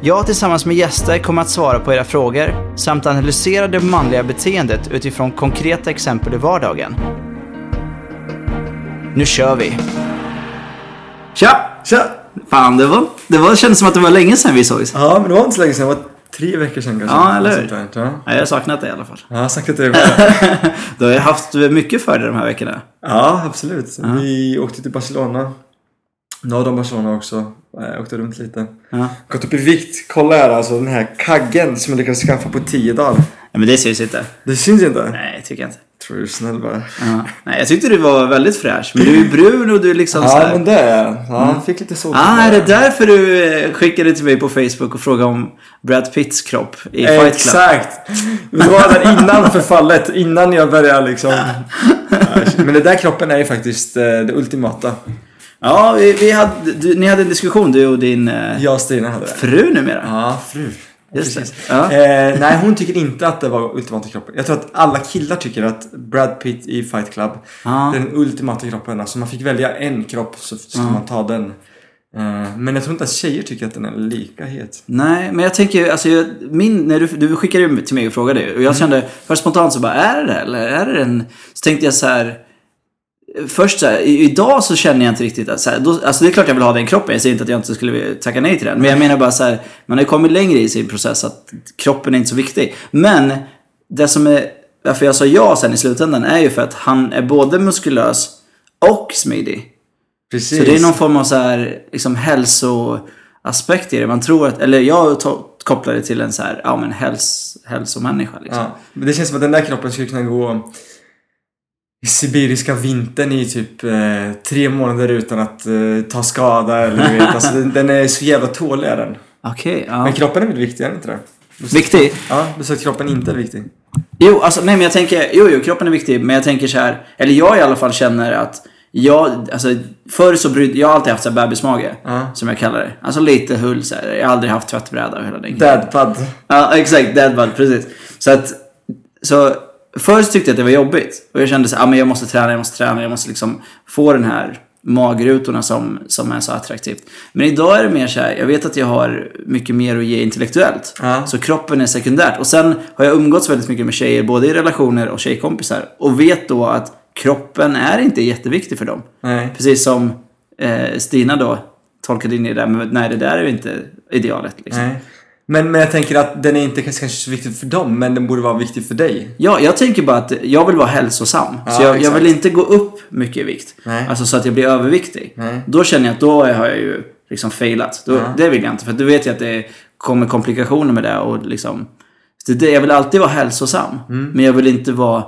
Jag tillsammans med gäster kommer att svara på era frågor samt analysera det manliga beteendet utifrån konkreta exempel i vardagen. Nu kör vi! Tja! Tja! Fan, det, var, det var, kändes som att det var länge sedan vi sågs. Ja, men det var inte så länge sedan. Det var tre veckor sedan kanske. Ja, eller hur? Sånt där, Ja, Ja, jag har saknat det i alla fall. ja jag har det är Du har ju haft mycket för dig de här veckorna. Ja, absolut. Vi åkte till Barcelona. Norr om Barcelona också. Jag åkte runt lite. Ja. Gått upp i vikt. Kolla här alltså den här kaggen som jag lyckades skaffa på tio dagar. ja men det syns inte. Det syns inte. Nej, tycker jag inte. Tror du är snäll bara. Ja. Nej, jag tyckte du var väldigt fräsch. Men du är brun och du är liksom Ja, men det är jag. Ja, jag fick lite sol. Ah, är det därför du eh, skickade till mig på Facebook och frågade om Brad Pitts kropp i Fight Club? Exakt! Det var där innan förfallet. Innan jag började liksom. Men den där kroppen är ju faktiskt eh, det ultimata. Ja, vi, vi hade, du, ni hade en diskussion du och din eh, Jag och Stina hade det. fru numera. Ja, fru. Just det. Precis. Ja. Eh, nej, hon tycker inte att det var ultimata kroppen. Jag tror att alla killar tycker att Brad Pitt i Fight Club Ja. är den ultimata kroppen. Alltså man fick välja en kropp så ska man ta den. Eh, men jag tror inte att tjejer tycker att den är lika het. Nej, men jag tänker, alltså jag, min, när du, du skickade ju till mig och frågade och Mm. jag kände först spontant så bara, är det det eller är det den? Så tänkte jag så här. Först så här, i- idag så känner jag inte riktigt att så här, då, alltså det är klart jag vill ha den kroppen. Jag säger inte att jag inte skulle tacka nej till den. Men jag menar bara så här, man har ju kommit längre i sin process att kroppen är inte så viktig. Men det som är, varför jag sa ja sen i slutändan är ju för att han är både muskulös och smidig. Precis. Så det är någon form av så här, liksom hälsoaspekt i det. Man tror att, eller jag kopplar det till en så här, ja men häls, hälsomänniska liksom. Ja, men det känns som att den där kroppen skulle kunna gå sibiriska vintern i typ eh, tre månader utan att eh, ta skada eller du vet. Alltså, den, den är så jävla tålig är den. Okej, ja. Men kroppen är väl viktig, är inte det? Viktig? Ja, du sa att kroppen inte är viktig. Jo, alltså nej men jag tänker, jo jo kroppen är viktig, men jag tänker så här, eller jag i alla fall känner att jag, alltså förr så brydde, jag har alltid haft så här bebismage, Ja. som jag kallar det. Alltså lite hull så här. jag har aldrig haft tvättbräda och hela den grejen. Dadpad. Ja, exakt. Deadbud, precis. Så att, så först tyckte jag att det var jobbigt. Och jag kände så ah, men jag måste träna, jag måste träna, jag måste liksom få den här magrutorna som, som är så attraktivt. Men idag är det mer så här, jag vet att jag har mycket mer att ge intellektuellt. Ja. Så kroppen är sekundärt. Och sen har jag umgåtts väldigt mycket med tjejer, både i relationer och tjejkompisar. Och vet då att kroppen är inte jätteviktig för dem. Nej. Precis som eh, Stina då tolkade in i det där, men nej det där är ju inte idealet. Liksom. Nej. Men, men jag tänker att den är inte kanske så viktig för dem, men den borde vara viktig för dig. Ja, jag tänker bara att jag vill vara hälsosam. Ja, så jag, jag vill inte gå upp mycket i vikt. Nej. Alltså så att jag blir överviktig. Nej. Då känner jag att då har jag ju liksom failat. Då, Ja. Det vill jag inte. För då vet jag att det kommer komplikationer med det. Och liksom, det, jag vill alltid vara hälsosam. Mm. Men jag vill inte vara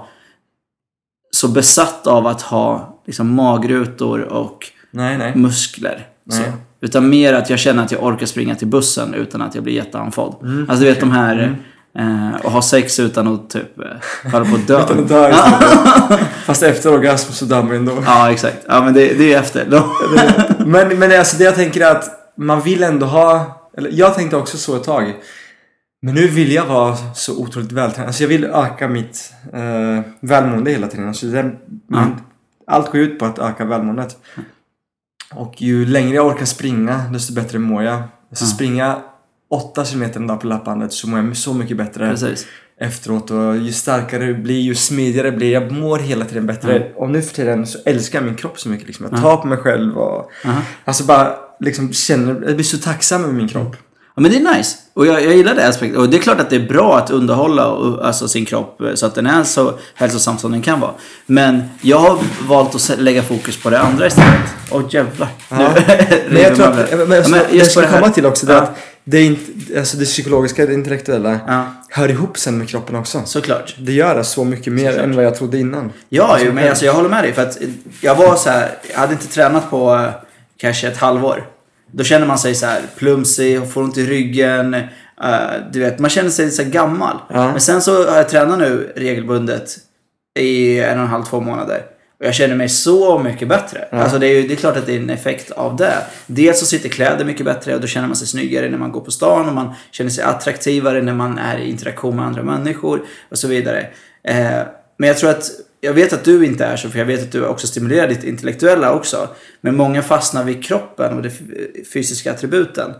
så besatt av att ha liksom, magrutor och Nej, nej. muskler. Så. Nej. Utan mer att jag känner att jag orkar springa till bussen utan att jag blir jätteandfådd. Mm. Alltså du vet de här, eh, och ha sex utan att typ eh, hålla på att dö. Utan att dö. Fast efter orgasm så dör man ändå. Ja, exakt. Ja, men det, det är efter. Men, men alltså det jag tänker är att man vill ändå ha... Eller jag tänkte också så ett tag. Men nu vill jag vara så otroligt vältränad. Alltså jag vill öka mitt eh, välmående hela tiden. Alltså det, men, allt går ut på att öka välmåendet. Och ju längre jag orkar springa, desto bättre mår jag. Alltså Ja. springa 8 km en dag på löpbandet så mår jag så mycket bättre Precis. efteråt. Och ju starkare det blir, ju smidigare blir jag. mår hela tiden bättre. Och nu för tiden så älskar jag min kropp så mycket. Liksom. Jag tar på mig själv och. Alltså bara liksom känner, jag blir så tacksam med min kropp. Ja, men det är nice. Och jag, jag gillar det aspekten. Och det är klart att det är bra att underhålla och, alltså, sin kropp eh, så att den är så hälsosam som den kan vara. Men jag har valt att lägga fokus på det andra istället. Åh jävlar. Ja. Men jag tror att, men, men, Ja, jag just på skulle komma till också det Ja. att det, är inte, alltså det psykologiska, det intellektuella Ja, hör ihop sen med kroppen också. såklart. Det gör det så mycket mer Såklart. än vad jag trodde innan. Ja, jo, men alltså, jag håller med dig. För att jag var så här, jag hade inte tränat på eh, kanske ett halvår. Då känner man sig så här plumsig får ont i ryggen. eh, du vet, man känner sig så gammal. Ja. Men sen så har jag tränat nu regelbundet i en och en halv, två månader. Och jag känner mig så mycket bättre. Alltså det är ju det är klart att det är en effekt av det. Dels så sitter kläder mycket bättre och då känner man sig snyggare när man går på stan och man känner sig attraktivare när man är i interaktion med andra människor och så vidare. Eh, men jag tror att, jag vet att du inte är så för jag vet att du också stimulerar ditt intellektuella också. Men många fastnar vid kroppen och de fysiska attributen.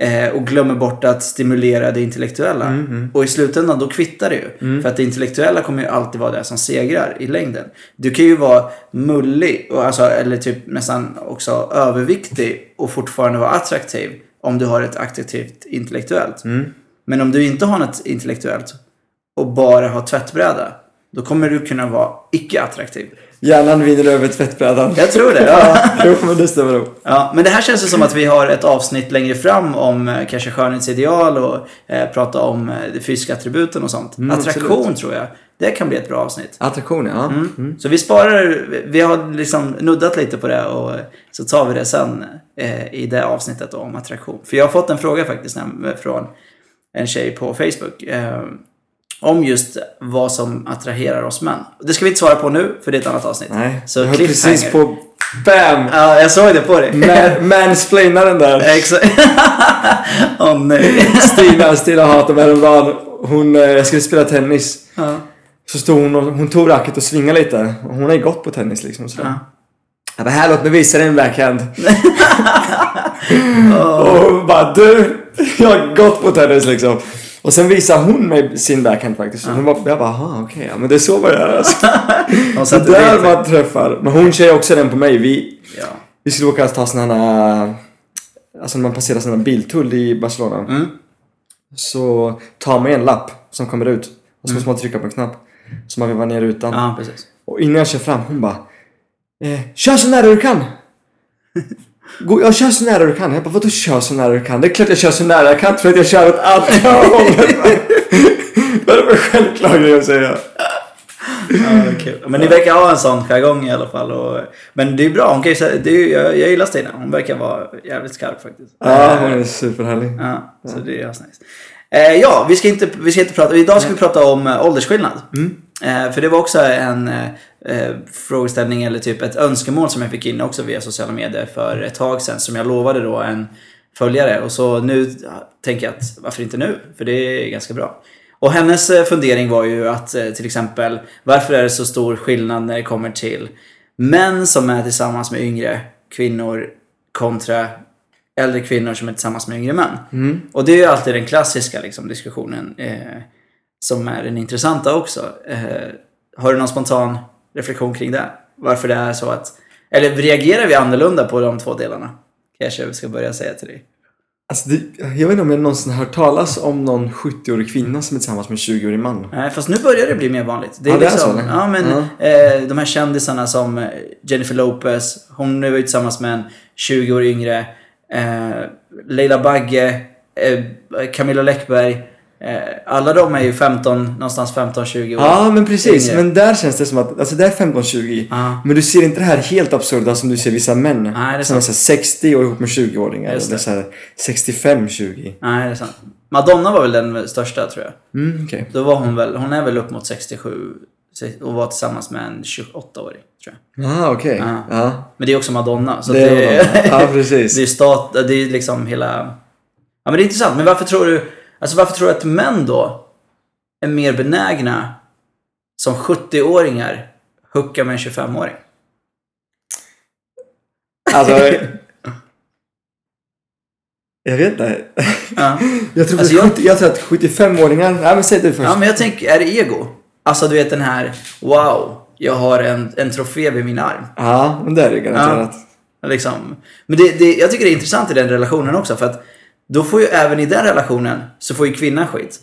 Eh, och glömmer bort att stimulera det intellektuella. Och i slutändan då kvittar det ju. För att det intellektuella kommer ju alltid vara det som segrar i längden. Du kan ju vara mullig, och alltså, eller typ nästan också överviktig och fortfarande vara attraktiv. Om du har ett attraktivt intellektuellt. Men om du inte har något intellektuellt och bara har tvättbräda. Då kommer du kunna vara icke-attraktiv. Hjärnan vinner över tvättbrädan. Jag tror det. Ja. Jo, men det stämmer nog. Ja, men det här känns ju som att vi har ett avsnitt längre fram om eh, kanske skönhetsideal och eh, prata om eh, de fysiska attributen och sånt. Mm, Attraktion absolut. tror jag. Det kan bli ett bra avsnitt. Attraktion, ja. Mm. Så vi sparar, vi har liksom nuddat lite på det och så tar vi det sen eh, i det avsnittet då, om attraktion. För jag har fått en fråga faktiskt från en tjej på Facebook. Eh, om just vad som attraherar oss män. Det ska vi inte svara på nu, för det är ett annat avsnitt. Nej, Så jag höll precis på... Bam! Ja, jag såg det på dig. Man, mansplainaren där. Exakt. Åh nej. Stina, Stina hatar mig häromdagen. Hon, eh, jag skulle spela tennis. Ja. Så stod hon och hon tog racket och svingade lite. Hon har ju gått på tennis liksom. Så. Ja. Jag bara, här låt mig visa dig en backhand. Och hon bara, du! Jag har gått på tennis liksom. Och sen visade hon mig sin backhand faktiskt. Och hon bara, jag bara, aha okej, ja, men det är så man gör alltså. Så så där man träffar. Men hon kör också den på mig. Vi, Ja. vi skulle åka och ta sådana här, alltså när man passerar sådana biltull i Barcelona. Mm. Så tar man en lapp som kommer ut. Och så måste man trycka på en knapp. Så man vevar ner rutan. ja, precis. Och innan jag kör fram, hon bara eh, Kör så nära du kan! Gå, jag kör så nära du kan. Jag bara, vadå kör så nära du kan? Det är klart jag kör så nära jag kan för att jag kör åt andra hållet. Vad är det för självklar grej att säga? Ja, kul. Men ni verkar ha en sån jargong i alla fall. Och, men det är bra. Hon kan ju, det är, jag, jag gillar Stina. Hon verkar vara jävligt skarp faktiskt. Ja, Eh, hon är superhärlig. Ja, så det är asnice. Eh, ja, vi ska, inte, vi ska inte prata, idag ska vi prata om eh, åldersskillnad. Eh, för det var också en eh, eh, frågeställning eller typ ett önskemål som jag fick in också via sociala medier för ett tag sedan som jag lovade då en följare. Och så nu ja, tänker jag att varför inte nu? För det är ganska bra. Och hennes eh, fundering var ju att eh, till exempel varför är det så stor skillnad när det kommer till män som är tillsammans med yngre kvinnor kontra äldre kvinnor som är tillsammans med yngre män. Och det är ju alltid den klassiska liksom, diskussionen eh, som är den intressanta också. Eh, har du någon spontan reflektion kring det? Varför det är så att... Eller reagerar vi annorlunda på de två delarna? Kanske jag ska börja säga till dig. Alltså, det, jag vet inte om jag någonsin har hört talas om någon 70-årig kvinna som är tillsammans med en 20-årig man. Nej, fast nu börjar det bli mer vanligt. Det är Ja, det är liksom, så, ja, men Ja. eh, de här kändisarna som eh, Jennifer Lopez, hon är ju tillsammans med en 20 år yngre. Eh, Leila Bagge, eh, Camilla Läckberg. Eh, alla de är ju 15, någonstans 15-20 år. Ja, men precis. Men där känns det som att, alltså det är 15-20. Ja. Men du ser inte det här helt absurda som du ser vissa män. Nej, det är som är sant. så här 60 och ihop med 20-åringar. Just Eller det. så här 65-20. Nej, det är sant. Madonna var väl den största tror jag. Mm, okej. Då var hon väl, hon är väl upp mot 67 och var tillsammans med en 28-årig tror jag. Ah, okej. Ja. Ja. Men det är också Madonna. Så Det det, är det, Madonna. Ja, precis. det är stat, det är liksom hela... Ja men det är intressant. Men varför tror du, alltså varför tror du att män då är mer benägna som 70-åringar hucka med en 25-åring? Alltså... jag vet inte. Ja. Jag tror, Alltså, jag- 70 jag tror att 75-åringar... Nej, men säg du först. ja men jag tänker, är det ego? Alltså du vet den här, wow, jag har en, en trofé vid min arm. Ja, men det är det garanterat. Liksom. Men det, det, jag tycker det är intressant i den relationen också för att då får ju även i den relationen så får ju kvinnan skit.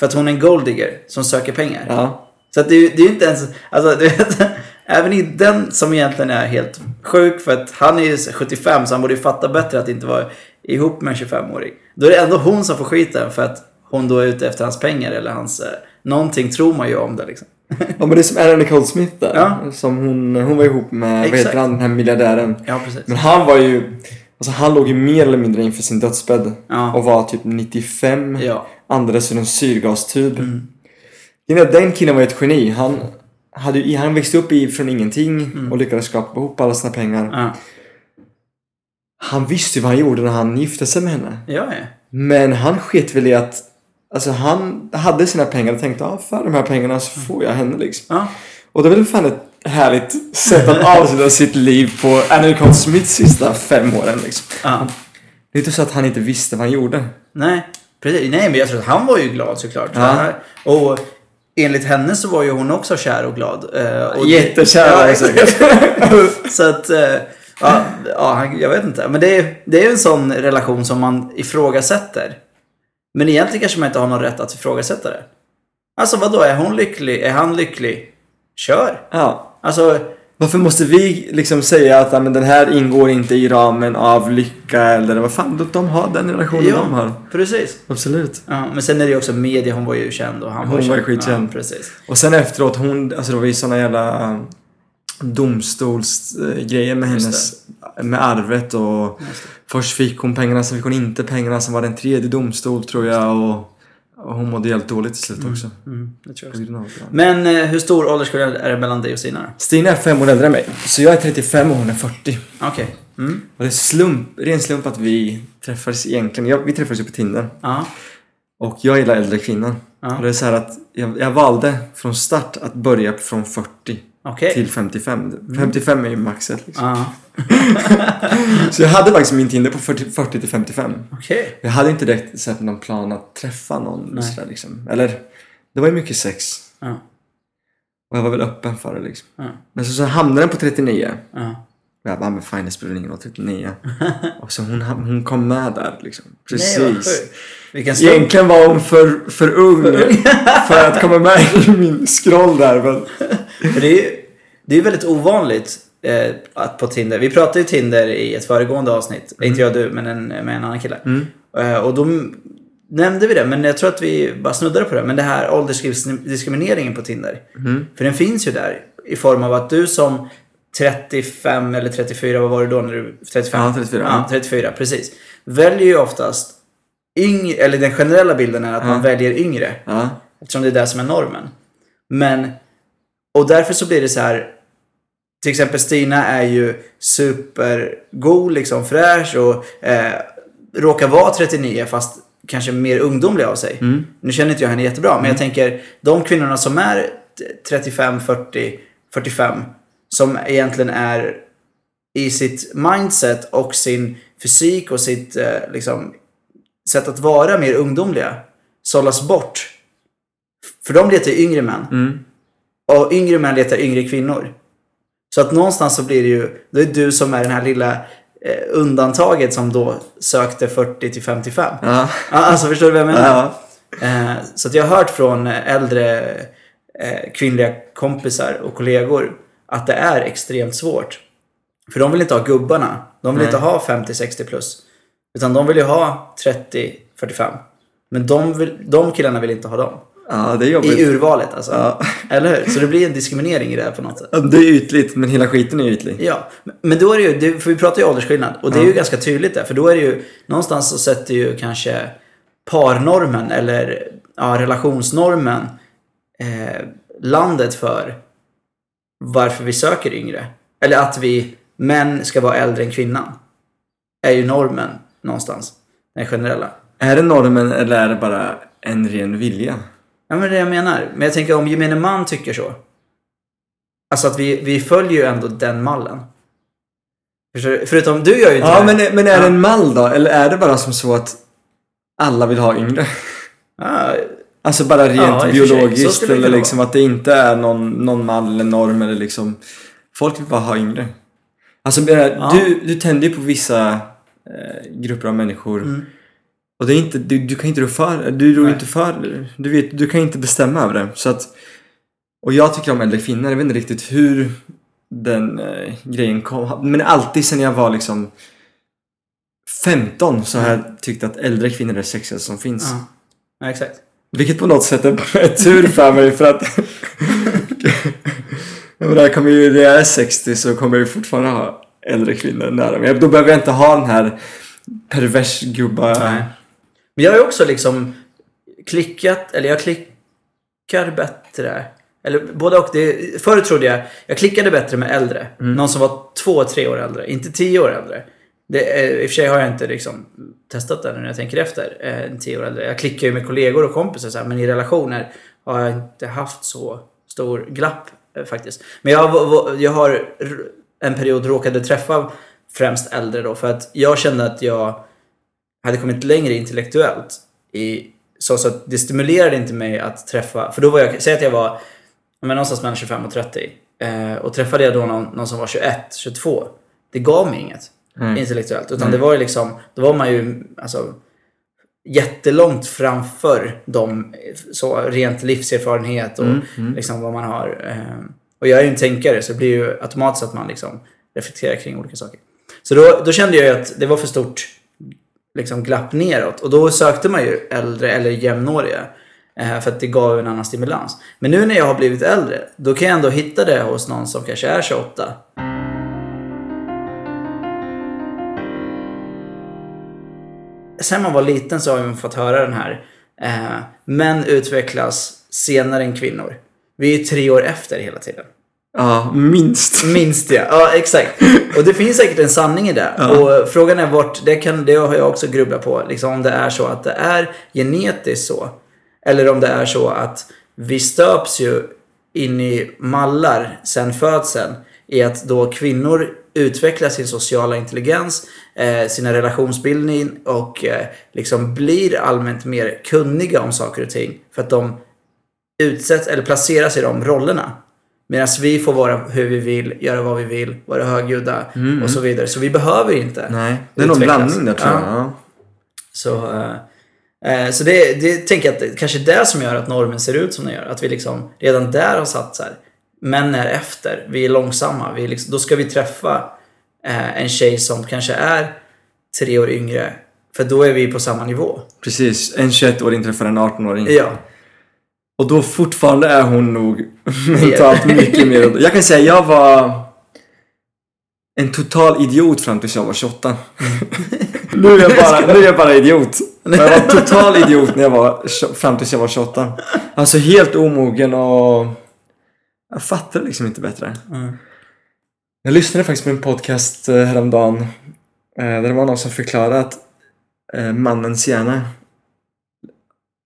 För att hon är en golddigger som söker pengar. Ja. Så att det, är ju- inte ens, alltså du vet, även i den som egentligen är helt sjuk för att han är ju 75 så han borde ju fatta bättre att inte vara ihop med en 25-åring. Då är det ändå hon som får skiten för att hon då är ute efter hans pengar eller hans, eh, någonting tror man ju om det liksom. ja, men det är som Anna Nicole Smith där. Ja. Som hon, hon var ihop med, vad Exakt. heter han, den här miljardären. Ja, precis. Men han var ju... Alltså han låg ju mer eller mindre inför sin dödsbädd. Ja. Och var typ 95. Ja. Andades ur en syrgastub. Mm. Den killen var ett geni. Han, hade, ju- han växte upp i, från ingenting Mm. och lyckades skapa ihop alla sina pengar. Ja. Han visste ju vad han gjorde när han gifte sig med henne. Ja, ja. Men han sket väl i att Alltså han hade sina pengar och tänkte ah, för de här pengarna så får jag henne liksom. Och det är väl fan ett härligt sätt att avsluta sitt liv på Annie Carl Smiths sista fem åren liksom. ja. Det är inte så att han inte visste vad han gjorde. Nej, precis. Nej, men jag tror att han var ju glad såklart. Ja. Och enligt henne så var ju hon också kär och glad. Eh, Och det- Jättekär hon säkert. Så att, eh, ja, ja, jag vet inte. Men det är, det är ju en sån relation som man ifrågasätter. Men egentligen kanske man inte har någon rätt att ifrågasätta det. Alltså vadå, är hon lycklig? Är han lycklig? Kör! Ja. Alltså, Varför måste vi liksom säga att men den här ingår inte i ramen av lycka eller vad fan, de, de har den relationen ja, de har. precis. Absolut. Ja, men sen är det ju också media, hon var ju känd och han Hon var var ju skitkänd. Ja, precis. Och sen efteråt, hon, alltså det var ju såna jävla um, domstolsgrejer med hennes, med arvet och först fick hon pengarna, sen fick hon inte pengarna, sen var det en tredje domstol tror jag och, och hon mådde helt dåligt till slut också. Mm, också. av det. Men eh, hur stor åldersskillnad är det mellan dig och Stina då? Stina är fem år äldre än mig, så jag är 35 och hon är 40. Okej. Mm. Och det är slump, ren slump att vi träffades egentligen. Jag, vi träffades ju på Tinder. Ja. Och jag gillar äldre kvinnor. Ja. Och det är så här att jag, jag valde från start att börja från 40 Okej. till 55. 55 är ju maxet liksom. Ja. Så jag hade faktiskt min Tinder på 40, 40 till 55. Okej. Jag hade inte direkt sett någon plan att träffa någon sådär liksom. Eller, det var ju mycket sex. Ja. Och jag var väl öppen för det liksom. Ja. Men så, så hamnade den på 39. Ja. Och jag bara, "Ah, men fine det spelar ingen roll, 39. och så hon, hon kom med där liksom. Precis. Nej. Egentligen var hon för, för ung för att komma med i min scroll där. Men... Det är ju det är väldigt ovanligt eh, att på Tinder. Vi pratade ju Tinder i ett föregående avsnitt. Inte jag och du, men en, med en annan kille. Mm. Eh, och då nämnde vi det, men jag tror att vi bara snuddade på det. Men det här åldersdiskrimineringen på Tinder. Mm. För den finns ju där i form av att du som 35 eller 34, vad var det då när du... 35? Ja, 34. Ja, 34, precis. Väljer ju oftast yngre, eller den generella bilden är att man Ja. väljer yngre. Ja. Eftersom det är det som är normen. Men, och därför så blir det så här. Till exempel Stina är ju supergod, liksom fräsch och eh, råkar vara 39 fast kanske mer ungdomlig av sig. Mm. Nu känner inte jag henne jättebra, men jag tänker de kvinnorna som är t- 35, 40, 45 som egentligen är i sitt mindset och sin fysik och sitt eh, liksom, sätt att vara mer ungdomliga sållas bort. För de letar yngre män. Mm. Och yngre män letar yngre kvinnor. Så att någonstans så blir det ju, då är det du som är den här lilla eh, undantaget som då sökte 40 till 55. Ja. Ja, Alltså förstår du vad jag menar? Ja. Eh, så att jag har hört från eh, äldre eh, kvinnliga kompisar och kollegor att det är extremt svårt. För de vill inte ha gubbarna. De vill Nej. inte ha 50-60 plus. Utan de vill ju ha 30-45. Men de, vill, de killarna vill inte ha dem. Ja, det är jobbigt. I urvalet alltså. Ja. Eller hur? Så det blir en diskriminering i det här på något sätt. Det är ytligt, men hela skiten är ytlig. Ja, men då är det ju, för vi pratar ju åldersskillnad. Och det är ju ganska tydligt där. För då är det ju, någonstans så sätter ju kanske parnormen eller ja, relationsnormen eh, landet för varför vi söker yngre. Eller att vi, män ska vara äldre än kvinnan. Är ju normen någonstans. Den generella. Är det normen eller är det bara en ren vilja? Ja men det är det jag menar. Men jag tänker om gemene man tycker så. Alltså att vi, vi följer ju ändå den mallen. Förstår? Förutom du gör ju inte Ja, det. men, men är det en mall då? Eller är det bara som så att alla vill ha yngre? Ja, Alltså bara rent Ja, biologiskt eller liksom att det inte är någon, någon mall eller norm eller liksom Folk vill bara ha yngre. Alltså du, du tänder ju på vissa eh, grupper av människor Mm. Och det är inte, du, du kan inte rå för, du rår inte för, du vet, du kan inte bestämma över det. Så att, och jag tycker om äldre kvinnor, jag vet inte riktigt hur den eh, grejen kom, men alltid sen jag var liksom 15 så har jag tyckt att äldre kvinnor är det sexigaste som finns. ja. ja, exakt. Vilket på något sätt är är tur för mig för att Jag kommer ju, när jag är 60 så kommer jag ju fortfarande ha äldre kvinnor nära mig. Då behöver jag inte ha den här pervers gubba... Nej. Men jag har ju också liksom klickat, eller jag klickar bättre. Eller både och. Det, förr trodde jag, jag klickade bättre med äldre. Någon som var två, tre år äldre. Inte tio år äldre. Det, eh, I och för sig har jag inte liksom testat det när jag tänker efter. eh, En tio år äldre. Jag klickar ju med kollegor och kompisar så här, men i relationer har jag inte haft så stor glapp eh, faktiskt. Men jag, jag har en period råkade träffa främst äldre då för att jag kände att jag hade kommit längre intellektuellt. I, så, så att det stimulerade inte mig att träffa, för då var jag, säg att jag var men någonstans mellan 25 och 30. Eh, och träffade jag då någon, någon som var 21, 22. Det gav mig inget intellektuellt. Utan det var ju liksom, då var man ju alltså, jättelångt framför dem, så rent livserfarenhet och liksom vad man har. Eh, och jag är ju en tänkare så det blir ju automatiskt att man liksom reflekterar kring olika saker. Så då, då kände jag ju att det var för stort liksom glapp neråt. Och då sökte man ju äldre eller jämnåriga. Eh, för att det gav en annan stimulans. Men nu när jag har blivit äldre, då kan jag ändå hitta det hos någon som kanske är 28. Sen man var liten så har man fått höra den här. Eh, män utvecklas senare än kvinnor. Vi är ju tre år efter hela tiden. Ja, minst. Minst ja. Ja, exakt. Och det finns säkert en sanning i det. Och frågan är vart, det, kan, det har jag också grubblat på. Liksom om det är så att det är genetiskt så. Eller om det är så att vi stöps ju in i mallar sen födseln. I att då kvinnor utvecklar sin sociala intelligens, eh, sina relationsbildning och eh, liksom blir allmänt mer kunniga om saker och ting. För att de utsätts eller placeras i de rollerna. Medan vi får vara hur vi vill, göra vad vi vill, vara högljudda och så vidare. Så vi behöver inte Nej, det är någon utvecklas. blandning där tror jag. Ja. Så, eh, eh, så det, det tänker jag att det kanske är det som gör att normen ser ut som den gör. Att vi liksom redan där har satt så här. Män är efter, vi är långsamma. Vi är liksom, då ska vi träffa eh, en tjej som kanske är tre år yngre. För då är vi på samma nivå. Precis, en 21-åring träffar en 18-åring. Ja. Och då fortfarande är hon nog mentalt mycket mer... Jag kan säga jag var en total idiot fram tills jag var 28. nu, är jag bara, nu är jag bara idiot. Men jag var total idiot när jag var, fram tills jag var 28. Alltså helt omogen och... Jag fattar liksom inte bättre. Mm. Jag lyssnade faktiskt på en podcast eh, häromdagen. eh, Där det var någon som förklarade att eh, mannens hjärna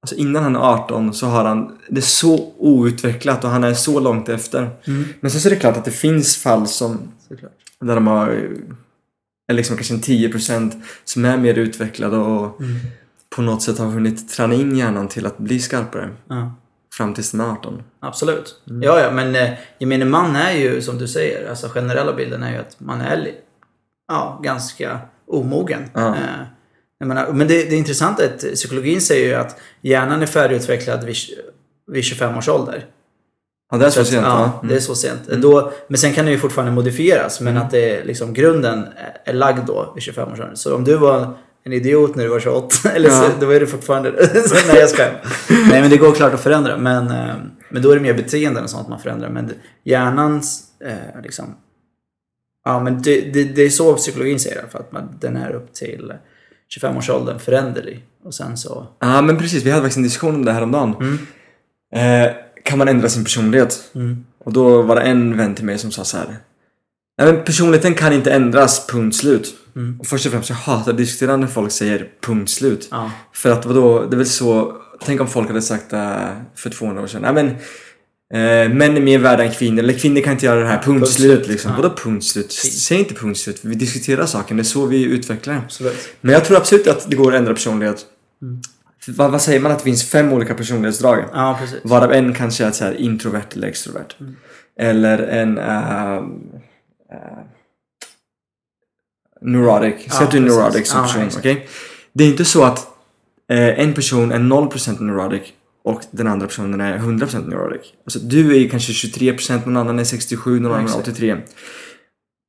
Alltså innan han är 18 så har han det är så outvecklat och han är så långt efter. Mm. Men sen så är det klart att det finns fall som Såklart. där de har eller liksom kanske en 10% som är mer utvecklade och Mm. på något sätt har hunnit träna in hjärnan till att bli skarpare Ja. fram tills de är 18. Absolut. Ja, ja, men eh, gemene man är ju som du säger, alltså generella bilden är ju att man är ja, ganska omogen. Ja. Eh, menar, men det, det är intressant att psykologin säger ju att hjärnan är färdigutvecklad vid, vid 25 års ålder. Ja, det är så att- sent ja, va? Mm. det är så sent. Då, men sen kan det ju fortfarande modifieras, men att det är liksom grunden är- är lagd då vid 25 års ålder. Så om du var en idiot när du var 28, eller så, Ja. då är du fortfarande... så, nej, jag ska. Nej, men det går klart att förändra. Men, eh, men då är det mer beteenden och sånt man förändrar. Men det- hjärnans, eh, liksom... Ja, men det, det, det är så psykologin säger alla fall. Att man, den är upp till 25-årsåldern föränderlig. Och sen så... Ja men precis, vi hade faktiskt en diskussion om det här om dagen. Eh, kan man ändra sin personlighet? Mm. Och då var det en vän till mig som sa så här. Nej men personligheten kan inte ändras, punkt slut. Mm. Och först och främst jag hatar att diskutera när folk säger punkt slut. Ja. För att vadå, det är väl så, tänk om folk hade sagt det för 200 år sedan. Nej men, eh, män är mer värda än kvinnor, eller kvinnor kan inte göra det här, punkt, punkt slut liksom. Ja. Vadå punkt slut? Säg inte punkt slut, vi diskuterar saken, det är så vi utvecklar. Absolut. Men jag tror absolut att det går att ändra personlighet. Mm. Vad, vad säger man att det finns fem olika personlighetsdrag? Ja, precis. Varav en kanske är så här introvert eller extrovert. Mm. Eller en uh, neurotic. Säg Ja, att du är neurotic som person. okej? Det är inte så att eh, en person är 0% neurotic och den andra personen är 100% neurotic. Alltså, du är ju kanske 23%, någon annan är 67, någon Ja, annan är exakt. 83.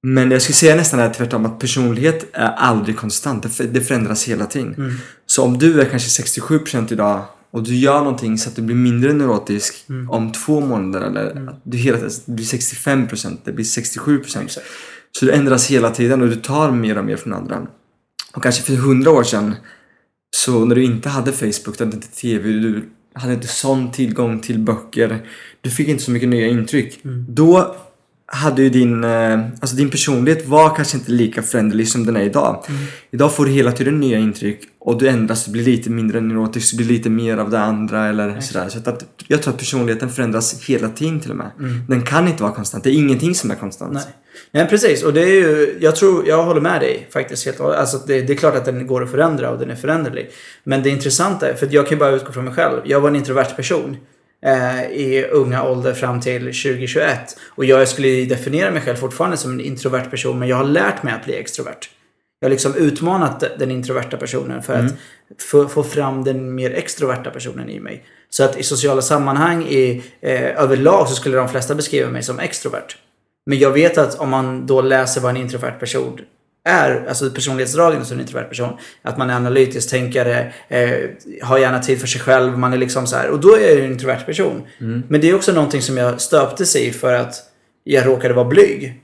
Men jag skulle säga nästan är tvärtom att personlighet är aldrig konstant. Det för- Det förändras hela tiden. Mm. Så om du är kanske 67% idag och du gör någonting så att du blir mindre neurotisk Mm. om två månader eller att du hela tiden blir 65%, det blir 67%. Exakt. Så du ändras hela tiden och du tar mer och mer från andra. Och kanske för hundra år sedan så när du inte hade Facebook, du hade inte TV, du hade inte sån tillgång till böcker. Du fick inte så mycket nya intryck. Då hade ju din, eh, alltså din personlighet var kanske inte lika föränderlig som den är idag. Idag får du hela tiden nya intryck och du ändras, du blir lite mindre neurotisk, du blir lite mer av det andra eller sådär. Så att, jag tror att personligheten förändras hela tiden till och med. Den kan inte vara konstant, det är ingenting som är konstant. Nej. Nej, precis. Och det är ju, jag tror, jag håller med dig faktiskt helt alltså det, det är klart att den går att förändra och den är föränderlig. Men det intressanta för jag kan ju bara utgå från mig själv. Jag var en introvert person i unga ålder fram till 2021. Och jag skulle definiera mig själv fortfarande som en introvert person, men jag har lärt mig att bli extrovert. Jag har liksom utmanat den introverta personen för att få, få fram den mer extroverta personen i mig. Så att i sociala sammanhang i, eh, överlag så skulle de flesta beskriva mig som extrovert. Men jag vet att om man då läser vad en introvert person är, alltså personlighetsdragen hos en introvert person, att man är analytisk tänkare, eh, har gärna tid för sig själv, man är liksom så här, och då är jag en introvert person. Men det är också någonting som jag stöptes i för att jag råkade vara blyg.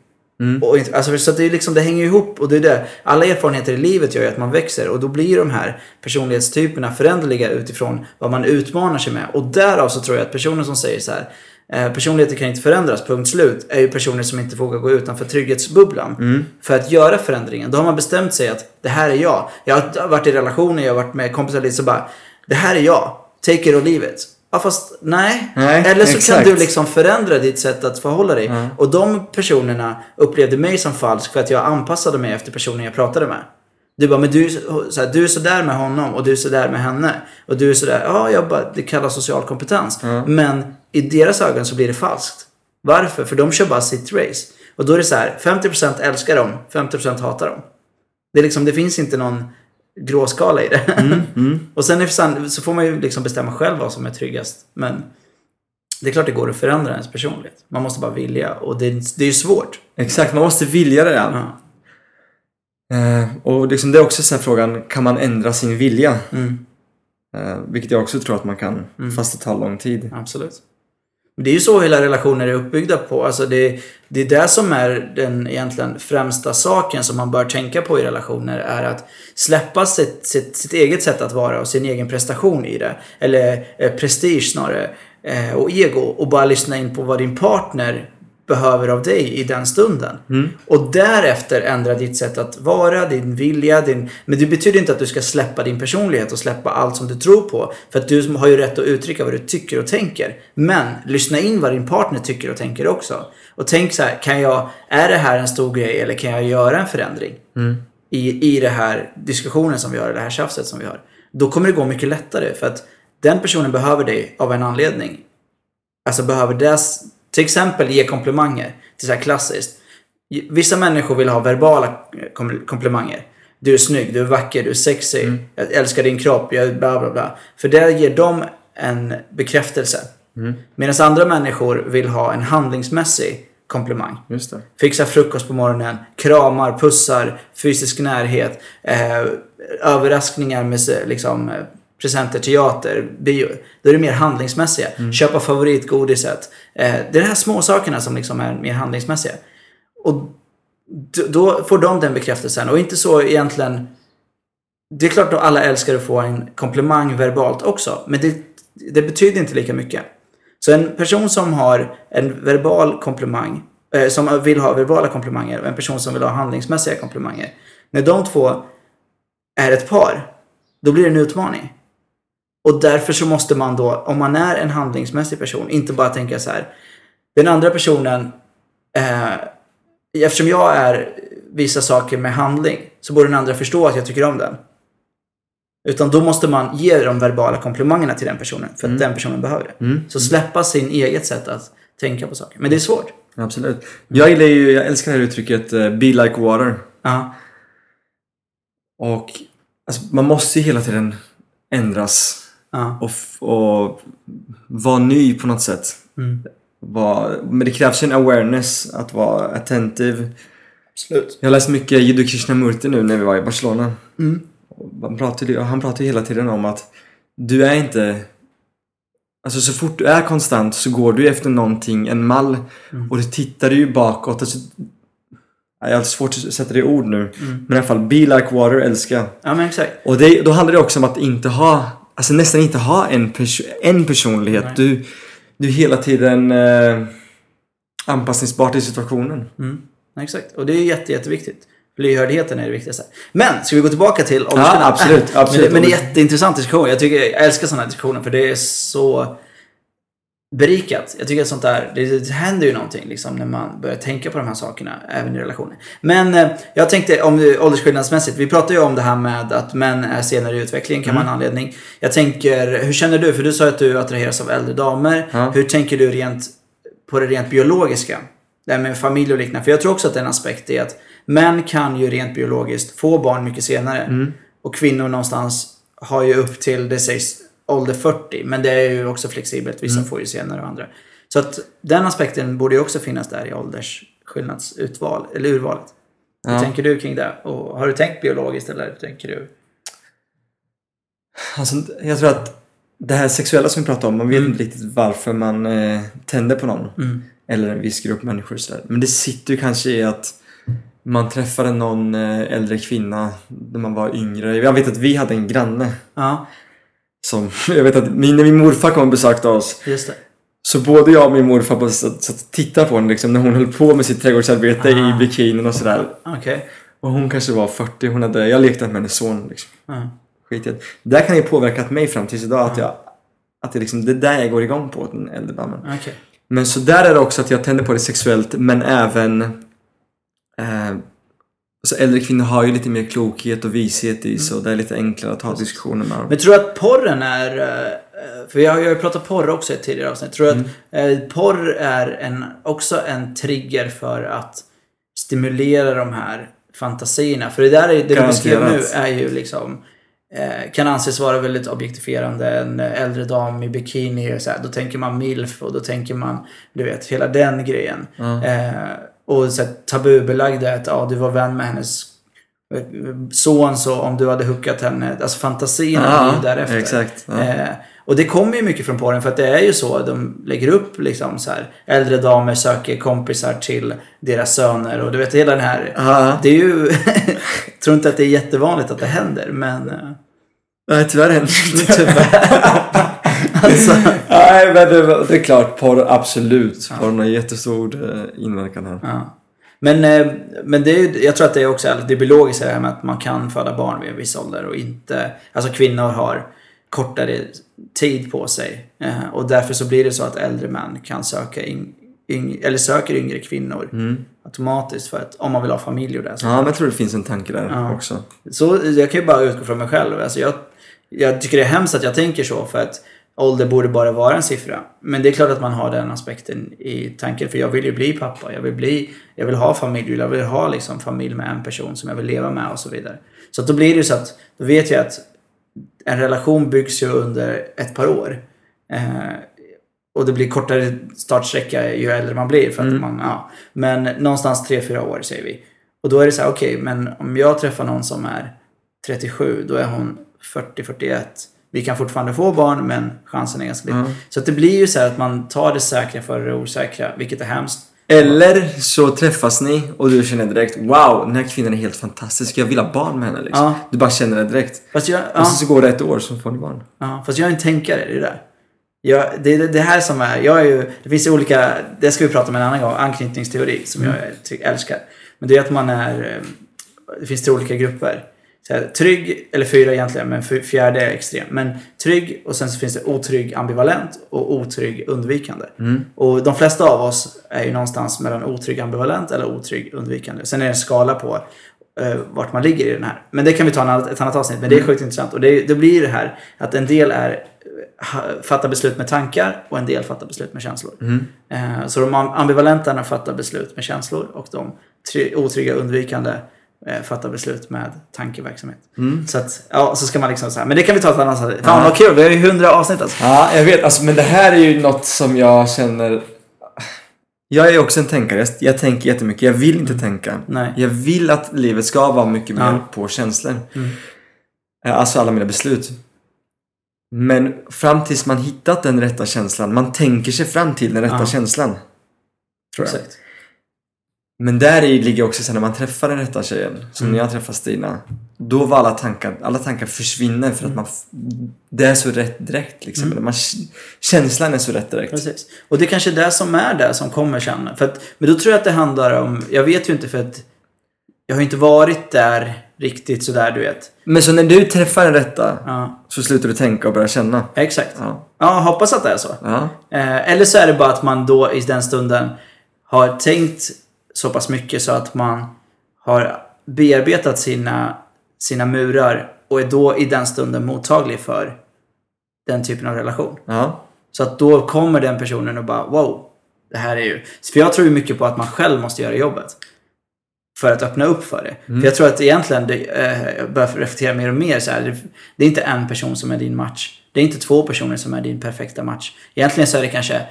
Och, inte- alltså, så det, är liksom, det hänger ihop och det är det. Alla erfarenheter i livet gör ju att man växer och då blir de här personlighetstyperna föränderliga utifrån vad man utmanar sig med. Och därav så tror jag att personer som säger så här personligheter kan inte förändras, punkt slut, är ju personer som inte vågar gå utanför trygghetsbubblan. För att göra förändringen, då har man bestämt sig att det här är jag. Jag har varit i relationer, jag har varit med kompisar lite så bara, det här är jag. Take it or leave it. Ja fast nej. Nej, Eller så exakt. kan du liksom förändra ditt sätt att förhålla dig. Och de personerna upplevde mig som falsk för att jag anpassade mig efter personen jag pratade med. Du bara, men du, så- här, du är sådär med honom och du är sådär med henne. Och du är sådär, ja jag bara, det kallas social kompetens. Men i deras ögon så blir det falskt. Varför? För de kör bara sitt race. Och då är det så här, 50% älskar dem, 50% hatar dem. Det, är liksom, det finns inte någon gråskala i det. och sen är så får man ju liksom bestämma själv vad som är tryggast. Men det är klart det går att förändra ens personlighet. Man måste bara vilja och det, det är ju svårt. Exakt, man måste vilja det. Ja. Ja. Eh, och liksom det är också så frågan, kan man ändra sin vilja? Mm, Eh, vilket jag också tror att man kan, fast det tar lång tid. absolut. Det är ju så hela relationer är uppbyggda på. Alltså det, det är det som är den egentligen främsta saken som man bör tänka på i relationer. Är att släppa sitt, sitt, sitt eget sätt att vara och sin egen prestation i det. Eller eh, prestige snarare. Eh, och ego. Och bara lyssna in på vad din partner behöver av dig i den stunden. Och därefter ändra ditt sätt att vara, din vilja, din... Men det betyder inte att du ska släppa din personlighet och släppa allt som du tror på. För att du har ju rätt att uttrycka vad du tycker och tänker. Men lyssna in vad din partner tycker och tänker också. Och tänk så här, kan jag, är det här en stor grej eller kan jag göra en förändring? I, I det här diskussionen som vi har, det här tjafset som vi har. Då kommer det gå mycket lättare för att den personen behöver dig av en anledning. Alltså behöver dess, till exempel ge komplimanger. Det är så här klassiskt. Vissa människor vill ha verbala kom- komplimanger. Du är snygg, du är vacker, du är sexy. Jag älskar din kropp, jag bla bla bla. För det ger dem en bekräftelse. Medan andra människor vill ha en handlingsmässig komplimang. Fixa frukost på morgonen, kramar, pussar, fysisk närhet, eh, överraskningar med liksom, eh, presenter, teater, bio. Då är det mer handlingsmässiga. Köpa favoritgodiset. Eh, det är de här små sakerna som liksom är mer handlingsmässiga. Och då får de den bekräftelsen. Och inte så egentligen... Det är klart att alla älskar att få en komplimang verbalt också. Men det, det betyder inte lika mycket. Så en person som har en verbal komplimang, eh, som vill ha verbala komplimanger och en person som vill ha handlingsmässiga komplimanger. När de två är ett par, då blir det en utmaning. Och därför så måste man då, om man är en handlingsmässig person, inte bara tänka så här. Den andra personen, eh, eftersom jag är vissa saker med handling, så borde den andra förstå att jag tycker om den. Utan då måste man ge de verbala komplimangerna till den personen, för att den personen behöver det. Så släppa sin eget sätt att tänka på saker. Men det är svårt. Absolut. Jag gillar ju, jag älskar det här uttrycket eh, Be like water. Ja. Och alltså, man måste ju hela tiden ändras Ja. och, och vara ny på något sätt. Mm. Vara, men det krävs ju en awareness, att vara attentiv. Absolut. Jag har läst mycket Jiddu Krishnamurti nu när vi var i Barcelona. Mm. Han pratade, han pratade ju hela tiden om att du är inte... Alltså så fort du är konstant så går du efter någonting, en mall. Och du tittar ju bakåt. Alltså, Jag har svårt att sätta det i ord nu. Mm. Men i alla fall, be like water älskar jag. Ja men exakt. Och det, då handlar det också om att inte ha, alltså nästan inte ha en, perso en personlighet. Nej. Du, du är hela tiden eh, anpassningsbar till situationen. Mm. Exakt. Och det är jätte, jätteviktigt. Lyhördheten är det viktigaste. Men, ska vi gå tillbaka till åldersskillnad? absolut, absolut. Men, men det är jätteintressant diskussion. Jag, tycker, jag älskar sådana här diskussioner för det är så berikat. Jag tycker att sånt där, det, det händer ju någonting liksom när man börjar tänka på de här sakerna, även i relationer. Men eh, jag tänkte om åldersskillnadsmässigt, vi pratar ju om det här med att män är senare i utvecklingen, kan vara en anledning. Jag tänker, hur känner du? För du sa att du attraheras av äldre damer. Ja. Hur tänker du rent på det rent biologiska? Det här med familj och liknande. För jag tror också att en aspekt är att män kan ju rent biologiskt få barn mycket senare. Och kvinnor någonstans har ju upp till, det sägs, ålder 40. Men det är ju också flexibelt. Vissa får ju senare och andra. Så att den aspekten borde ju också finnas där i åldersskillnadsutval, eller urvalet. Hur Ja. tänker du kring det? Och har du tänkt biologiskt eller hur tänker du? Alltså, jag tror att det här sexuella som vi pratar om, man vet Mm. inte riktigt varför man eh, tänder på någon. Mm. Eller en viss grupp människor sådär. Men det sitter ju kanske i att man träffade någon eh, äldre kvinna när man var yngre. Jag vet att vi hade en granne Ja, som, jag vet att min, när min morfar kom och besökte oss just det. Så både jag och min morfar bara satt och tittade på henne liksom, när hon höll på med sitt trädgårdsarbete Ah. i bikinin och sådär. Okej. Och hon kanske var 40, hon hade, jag lekte med hennes son liksom. Ja. Skit i det. Där kan ju påverkat mig fram tills idag att jag, att det liksom, det är där jag går igång på den äldre damen. Okej. Men så där är det också att jag tänder på det sexuellt men även eh, så äldre kvinnor har ju lite mer klokhet och vishet i så det är lite enklare att ha diskussioner med dem. Men tror du att porren är... eh, För jag har ju pratat porr också i ett tidigare avsnitt. Tror du att Mm. eh, porr är en, också en trigger för att stimulera de här fantasierna? För det där är, det du beskrev nu är ju liksom... Eh, kan anses vara väldigt objektifierande. En eh, äldre dam i bikini, och så här, då tänker man milf och då tänker man, du vet, hela den grejen. Ja. Eh, och så här, tabubelagda att ja, du var vän med hennes eh, son så om du hade hookat henne. Alltså fantasierna Ja, ju därefter. exakt, ja. Eh, och det kommer ju mycket från porren för att det är ju så. De lägger upp liksom så här. Äldre damer söker kompisar till deras söner och du vet hela den här. Ja. Det är ju... tror inte att det är jättevanligt att det händer men... eh, Nej tyvärr händer det inte. Tyvärr. alltså, Nej men det, det är klart, porr absolut. Porr har jättestor eh, inverkan här. ja. Men, eh, men det är, jag tror att det är också det biologiska det här med att man kan föda barn vid en viss ålder och inte... Alltså kvinnor har kortare tid på sig. Eh, och därför så blir det så att äldre män kan söka in, yng, eller söker yngre kvinnor automatiskt för att om man vill ha familj och det. Så, Ja men jag tror det finns en tanke där Ja. också. så jag kan ju bara utgå från mig själv. Alltså jag, jag tycker det är hemskt att jag tänker så för att ålder borde bara vara en siffra. Men det är klart att man har den aspekten i tanken. För jag vill ju bli pappa. Jag vill, bli, jag vill ha familj. Jag vill ha liksom familj med en person som jag vill leva med och så vidare. Så att då blir det ju så att då vet jag att en relation byggs ju under ett par år. Eh, och det blir kortare startsträcka ju äldre man blir. För att man, ja. Men någonstans 3-4 år säger vi. Och då är det så här, okej, men om jag träffar någon som är 37, då är hon 40-41. Vi kan fortfarande få barn, men chansen är ganska liten. Mm. Så det blir ju så här att man tar det säkra för det osäkra, vilket är hemskt. Eller så träffas ni och du känner direkt Wow, den här kvinnan är helt fantastisk. Jag vill ha barn med henne liksom. Ja. Du bara känner det direkt. Jag, Och ja, så, så går det ett år så får ni barn. ja, fast jag är en tänkare det där. Jag, det är det, det här som är, jag är ju, det finns ju olika, det ska vi prata om en annan gång, anknytningsteori som jag ty, älskar. Men det är att man är, eh, det finns tre olika grupper. Så här, trygg, eller fyra egentligen, men fjärde är extrem. Men trygg och sen så finns det otrygg ambivalent och otrygg undvikande. Och de flesta av oss är ju någonstans mellan otrygg ambivalent eller otrygg undvikande. Sen är det en skala på eh, vart man ligger i den här. Men det kan vi ta en ett annat avsnitt. Men det är sjukt intressant. Och det, det blir det här att en del är fattar beslut med tankar och en del fattar beslut med känslor. Eh, så de am- ambivalenterna fattar beslut med känslor och de try- otrygga undvikande fattar beslut med tankeverksamhet. Så att, ja, så ska man liksom så här. Men det kan vi ta ett annat avsnitt. Fan Ja. vad kul, vi har ju hundra avsnitt alltså. Ja, jag vet. Alltså, men det här är ju något som jag känner... Jag är också en tänkare. Jag, tänker jättemycket. Jag vill inte tänka. Nej. Jag vill att livet ska vara mycket mer Ja. på känslor. Mm. Eh, Alltså alla mina beslut. Men fram tills man hittat den rätta känslan. Man tänker sig fram till den rätta Ja. känslan. Tror jag. Exakt. Men där i ligger också sen när man träffar den rätta tjejen, som Mm. när jag träffade Stina. Då var alla tankar, alla tankar försvinner för att man, det är så rätt direkt liksom. Mm. Man, känslan är så rätt direkt. Precis. Och det är kanske är det som är det som kommer sen. För att, men då tror jag att det handlar om, jag vet ju inte för att jag har inte varit där riktigt sådär du vet. Men så när du träffar den rätta Ja, så slutar du tänka och börjar känna. exakt. Ja. Ja, hoppas att det är så. Ja. Eh, eller så är det bara att man då i den stunden har tänkt så pass mycket så att man har bearbetat sina, sina murar och är då i den stunden mottaglig för den typen av relation. Ja. Så att då kommer den personen och bara wow, det här är ju... För jag tror ju mycket på att man själv måste göra jobbet. För att öppna upp för det. För jag tror att egentligen, det, eh, jag börjar reflektera mer och mer så här, det, det är inte en person som är din match. Det är inte två personer som är din perfekta match. Egentligen så är det kanske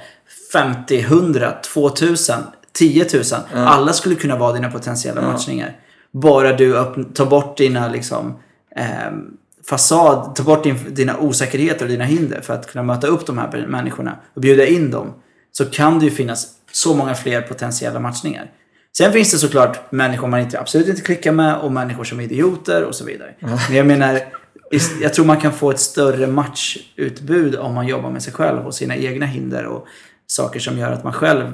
50, 100, 2000, 10 000. Alla skulle kunna vara dina potentiella matchningar. Bara du tar bort dina liksom ehm, fasad, ta bort din, dina osäkerheter och dina hinder för att kunna möta upp de här människorna och bjuda in dem. Så kan det ju finnas så många fler potentiella matchningar. Sen finns det såklart människor man inte, absolut inte klickar med och människor som är idioter och så vidare. Men jag menar, jag tror man kan få ett större matchutbud om man jobbar med sig själv och sina egna hinder och saker som gör att man själv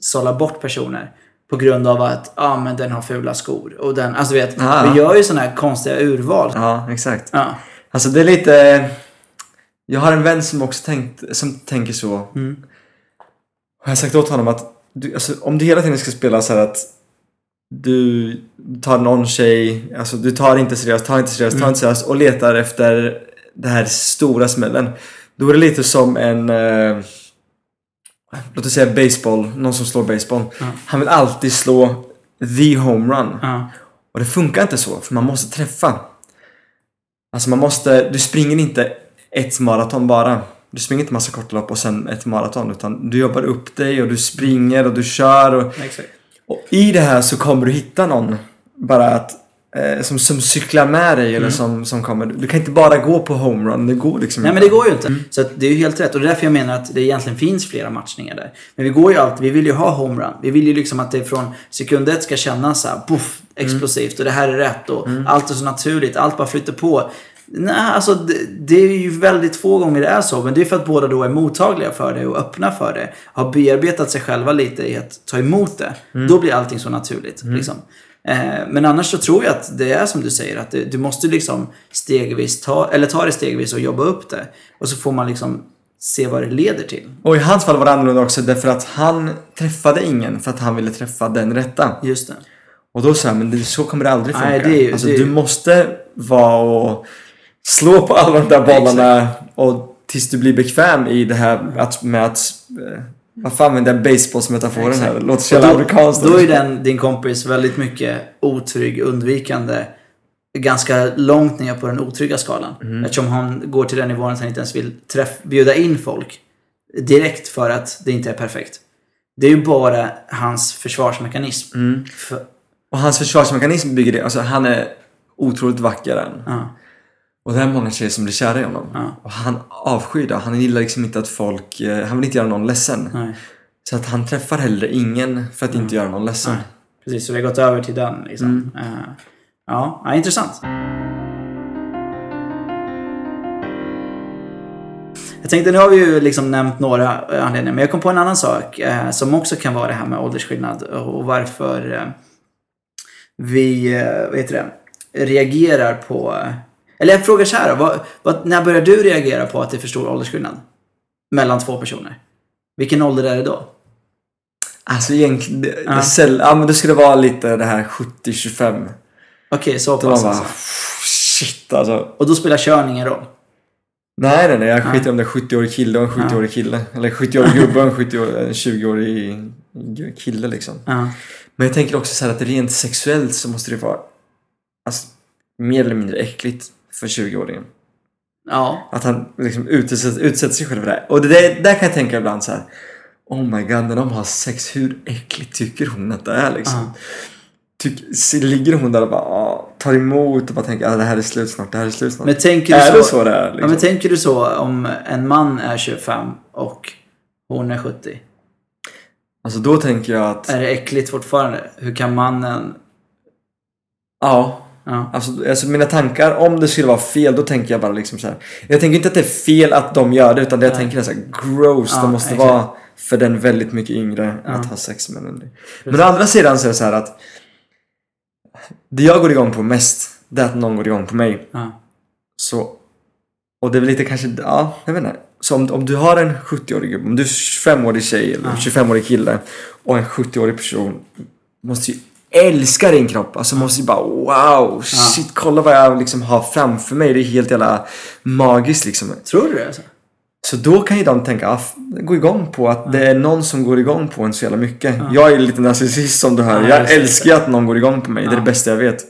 sållar bort personer. På grund av att, ja ah, men den har fula skor. Och den, alltså vet, Ah. vi gör ju sådana här konstiga urval. ja, exakt. Ja. Alltså det är lite... Jag har en vän som också tänkt, som tänker så. Mm. Och jag har sagt åt honom att du, alltså, om du hela tiden ska spela så här att du tar någon tjej, alltså du tar inte seriöst, tar inte seriöst, tar Mm. inte seriöst och letar efter den här stora smällen. Då är det lite som en, eh, låt oss säga baseball, någon som slår baseball. Ja. Han vill alltid slå the homerun. Ja. Och det funkar inte så, för man måste träffa. Alltså man måste, du springer inte ett maraton bara. Du springer inte massa kortlopp och sen ett maraton. Utan du jobbar upp dig och du springer och du kör. Och, och i det här så kommer du hitta någon. Bara att, som, som cyklar med dig eller som, som kommer. Du kan inte bara gå på homerun. Det går liksom Nej men inte. det går ju inte. Så att det är ju helt rätt. Och det är därför jag menar att det egentligen finns flera matchningar där. Men vi går ju alltid, vi vill ju ha homerun. Vi vill ju liksom att det från sekund ett ska kännas så här, puff, explosivt och det här är rätt och allt är så naturligt, allt bara flyter på. Nej, alltså det, det är ju väldigt få gånger det är så. Men det är för att båda då är mottagliga för det och öppna för det. Har bearbetat sig själva lite i att ta emot det. Då blir allting så naturligt. Liksom. Eh, men annars så tror jag att det är som du säger. Att du måste liksom stegvis ta, eller ta det stegvis och jobba upp det. Och så får man liksom se vad det leder till. Och i hans fall var det annorlunda också därför att han träffade ingen för att han ville träffa den rätta. Just det. Och då sa jag, men det, så kommer det aldrig funka. Nej, det är alltså, det är du måste vara och slå på alla de där bollarna och tills du blir bekväm i det här att, med att vad fan använder jag baseballsmetaforen här? Det låter så jävla amerikanskt. då är den, din kompis väldigt mycket otrygg, undvikande. Ganska långt ner på den otrygga skalan. Mm. Eftersom han går till den nivån att han inte ens vill träff, bjuda in folk. Direkt för att det inte är perfekt. Det är ju bara hans försvarsmekanism. Mm. För, Och hans försvarsmekanism bygger det. Alltså han är otroligt vacker än. ja, Och det är många tjejer som blir kära i honom. Ja. Och han avskyr det. Han gillar liksom inte att folk... eh, Han vill inte göra någon ledsen. nej, Så att han träffar hellre ingen för att inte göra någon ledsen. nej. Precis, så vi har gått över till den. Liksom. Mm. Eh, ja, ja, intressant. Jag tänkte, nu har vi ju liksom nämnt några eh, anledningar, men jag kom på en annan sak eh, som också kan vara det här med åldersskillnad och varför eh, vi, eh, vad heter det, reagerar på... Eller jag frågar så här vad, vad, när börjar du reagera på att det är för stor åldersskillnad? Mellan två personer? Vilken ålder är det då? Alltså egentligen... Det, Ja. det ja men det skulle vara lite det här 70-25. Okej, så Då pass alltså. Shit alltså. Och då spelar kön ingen roll? Nej, nej, nej. Jag skiter om det är 70-årig kille och en 70-årig kille. Eller 70-årig gubbe och en 70-årig, en 20-årig kille liksom. Ja. Men jag tänker också så här att rent sexuellt så måste det vara alltså, mer eller mindre äckligt för 20-åringen. Ja. Att han liksom utsätter, utsätter sig själv för det. Och det där, där kan jag tänka ibland så här. Oh my god, när de har sex, hur äckligt tycker hon att det är liksom? Ja. Tyck, ligger hon där och bara ah, tar emot och bara tänker att ah, det här är slut snart, det här är slut snart. Men tänker du är så, det så det är? ja, Liksom? men tänker du så om en man är 25 och hon är 70? Alltså då tänker jag att... Är det äckligt fortfarande? Hur kan mannen... Ja. Ja. Alltså, alltså mina tankar, om det skulle vara fel, då tänker jag bara liksom så här. Jag tänker inte att det är fel att de gör det, utan det jag tänker är så här, gross, Ja, det måste exakt. vara för den väldigt mycket yngre Ja. att ha sex med en. Men å andra sidan så är det så här att det jag går igång på mest, det är att någon går igång på mig. Ja. Så, och det är väl lite kanske, ja, jag vet inte. Så om, om du har en 70-årig gubbe, om du är 25-årig tjej eller Ja. 25-årig kille och en 70-årig person måste ju älska din kropp. Alltså måste ju bara wow, shit kolla vad jag liksom har framför mig. Det är helt jävla magiskt liksom. Tror du det alltså? Så då kan ju de tänka, ah, gå igång på att det är någon som går igång på en så jävla mycket. Ja. Jag är lite narcissist som du hör. Ja, jag älskar ju att någon går igång på mig. Det är Ja. det bästa jag vet.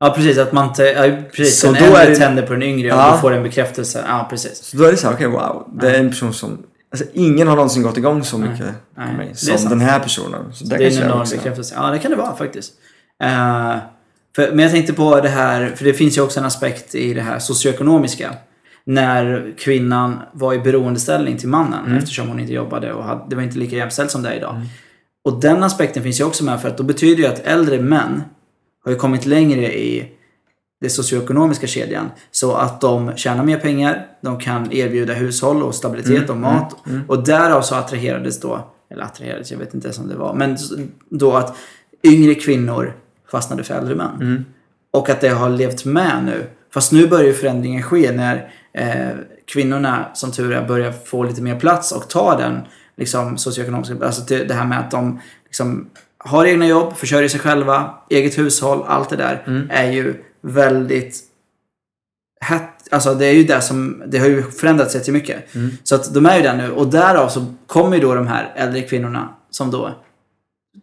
Ja precis, att man... Ja, precis, Så en då äldre är det- tänder på den yngre och Ja. du får en bekräftelse. Ja precis. Så då är det så här, okej wow. Det är en person som... Alltså ingen har någonsin gått igång så mycket på Nej, mig det är som den här personen. Så Det är kanske en enorm bekräftelse. Ja, det kan det vara faktiskt. Eh, för, men jag tänkte på det här, för det finns ju också en aspekt i det här socioekonomiska. När kvinnan var i beroendeställning till mannen Mm. eftersom hon inte jobbade och hade, det var inte lika jämställt som det är idag. Och den aspekten finns ju också med för att då betyder ju att äldre män har ju kommit längre i det socioekonomiska kedjan. Så att de tjänar mer pengar, de kan erbjuda hushåll och stabilitet och mat. Och därav så attraherades då, eller attraherades, jag vet inte ens om det var, men då att yngre kvinnor fastnade för äldre män. Och att det har levt med nu. Fast nu börjar ju förändringen ske när eh, kvinnorna, som tur är, börjar få lite mer plats och ta den liksom, socioekonomiska... Alltså det, det här med att de liksom, har egna jobb, försörjer sig själva, eget hushåll, allt det där är ju väldigt hett. Alltså det är ju det som, det har ju förändrats jättemycket. Så att de är ju där nu och därav så kommer ju då de här äldre kvinnorna som då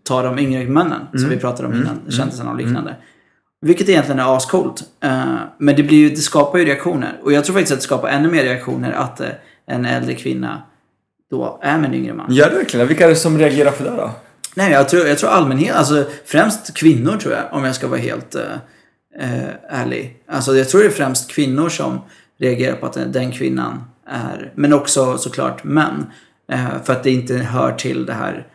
tar de yngre männen som vi pratade om innan, kändisarna och liknande. Vilket egentligen är ascoolt. Uh, men det, blir ju, det skapar ju reaktioner. Och jag tror faktiskt att det skapar ännu mer reaktioner att uh, en äldre kvinna då är med en yngre man. Gör det verkligen? Vilka är det som reagerar på det då? Nej, jag tror, jag tror allmänhet, alltså främst kvinnor tror jag, om jag ska vara helt uh, ärlig. Alltså jag tror det är främst kvinnor som reagerar på att den, kvinnan är, men också såklart män. Uh, för att det inte hör till det här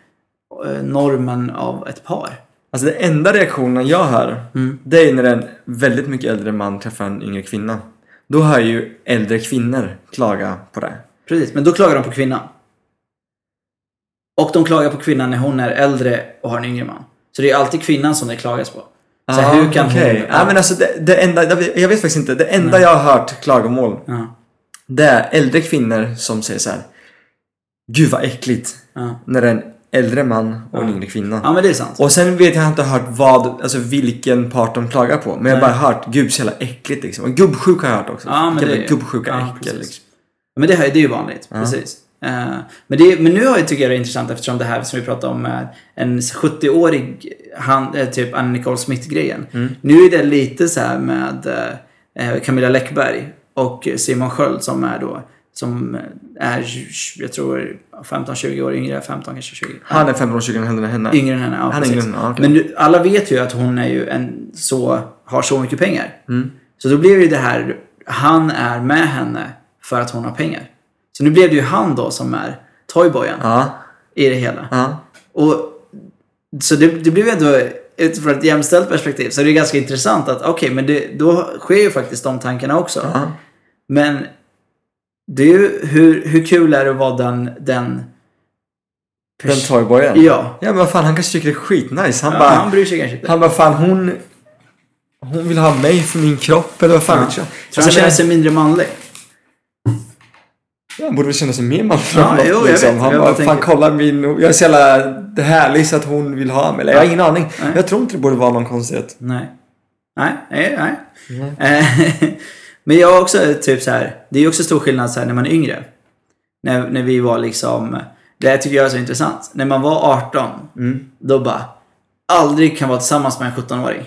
uh, normen av ett par. Alltså den enda reaktionen jag hör, Mm. det är när en väldigt mycket äldre man träffar en yngre kvinna. Då hör ju äldre kvinnor klaga på det. Precis, men då klagar de på kvinnan. Och de klagar på kvinnan när hon är äldre och har en yngre man. Så det är alltid kvinnan som det klagas på. Så Ah, hur kan okej. hon... Ja, men alltså det, det enda, jag vet, faktiskt inte. Det enda jag har hört klagomål, ja, det är äldre kvinnor som säger så här. Gud vad äckligt. ja. När det är en äldre man och en yngre kvinna. ja, men det är sant. Och sen vet jag inte hört vad, alltså vilken part de klagar på. Men jag har Nej. bara hört, gud så jävla äckligt liksom. Och gubbsjuka har jag hört också. Ja, men Jävla det- gubbsjuka ja, äckel liksom. Men det, här, det är ju vanligt, precis. Eh, men, det, men nu har jag tycker jag det är intressant eftersom det här som vi pratade om är en 70-årig, han, eh, typ Anna Nicole Smith-grejen. Mm. Nu är det lite så här med eh, Camilla Läckberg och Simon Sköld som är då som är, jag tror, 15-20 år yngre, 15 kanske 20. Han är 15 år 20 än henne. Yngre än henne, ja, Han är yngre ja, okej. Men nu, alla vet ju att hon är ju en så, har så mycket pengar. Mm. Så då blev ju det här, han är med henne för att hon har pengar. Så nu blev det ju han då som är toyboyen Ja, i det hela. ja. Och, så det, det blev ju ändå, utifrån ett jämställt perspektiv, så det är ganska intressant att okej, men det, då sker ju faktiskt de tankarna också. ja. Men det är ju, hur, hur kul är det att vara den, den Den toyboyen. Ja. Ja men vad fan han kanske tycker det är skitnice. Han ja, bara, han bryr sig kanske inte. han bara fan hon, hon vill ha mig för min kropp eller vad fan Ja. Tror Alltså, han känner men- sig mindre manlig? Han borde väl känna sig mer manlig. Ja, än jo, liksom. vet. Han bara, fan tänker- kolla min, jag är så jävla härlig så att hon vill ha mig. Eller jag har ingen aning. Nej. Jag tror inte det borde vara någon konstighet. Nej. Nej, nej, nej. Eh, Men jag har också typ så här. Det är ju också stor skillnad så här när man är yngre. När, när vi var liksom. Det här tycker jag är så intressant. När man var 18. Mm. Då bara. Aldrig kan vara tillsammans med en 17-åring.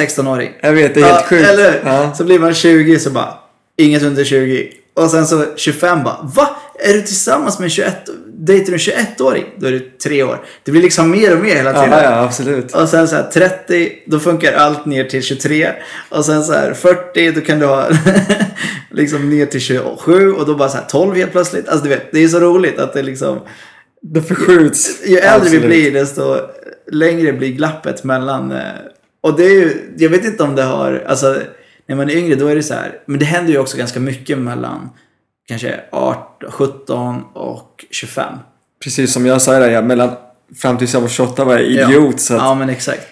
16-åring. Jag vet, det är helt Ja, sjukt. Eller? Ja. Så blir man 20 så bara. Inget under 20. Och sen så 25 bara. Va? Är du tillsammans med en 21? Dejtar du en 21-åring? Då är du tre år. Det blir liksom mer och mer hela tiden. Ja, ja, absolut. Och sen så här 30, då funkar allt ner till 23. Och sen så här 40, då kan du ha liksom ner till 27. Och då bara så här 12 helt plötsligt. Alltså du vet, det är så roligt att det liksom... Det förskjuts. Ju äldre vi Absolut. blir desto längre blir glappet mellan... eh, Och det är ju, jag vet inte om det har, alltså när man är yngre då är det så här, men det händer ju också ganska mycket mellan kanske 18, 17 och 25. Precis som jag sa där, jag, mellan, fram tills jag var 28 var jag idiot. Ja, Så att, ja men exakt.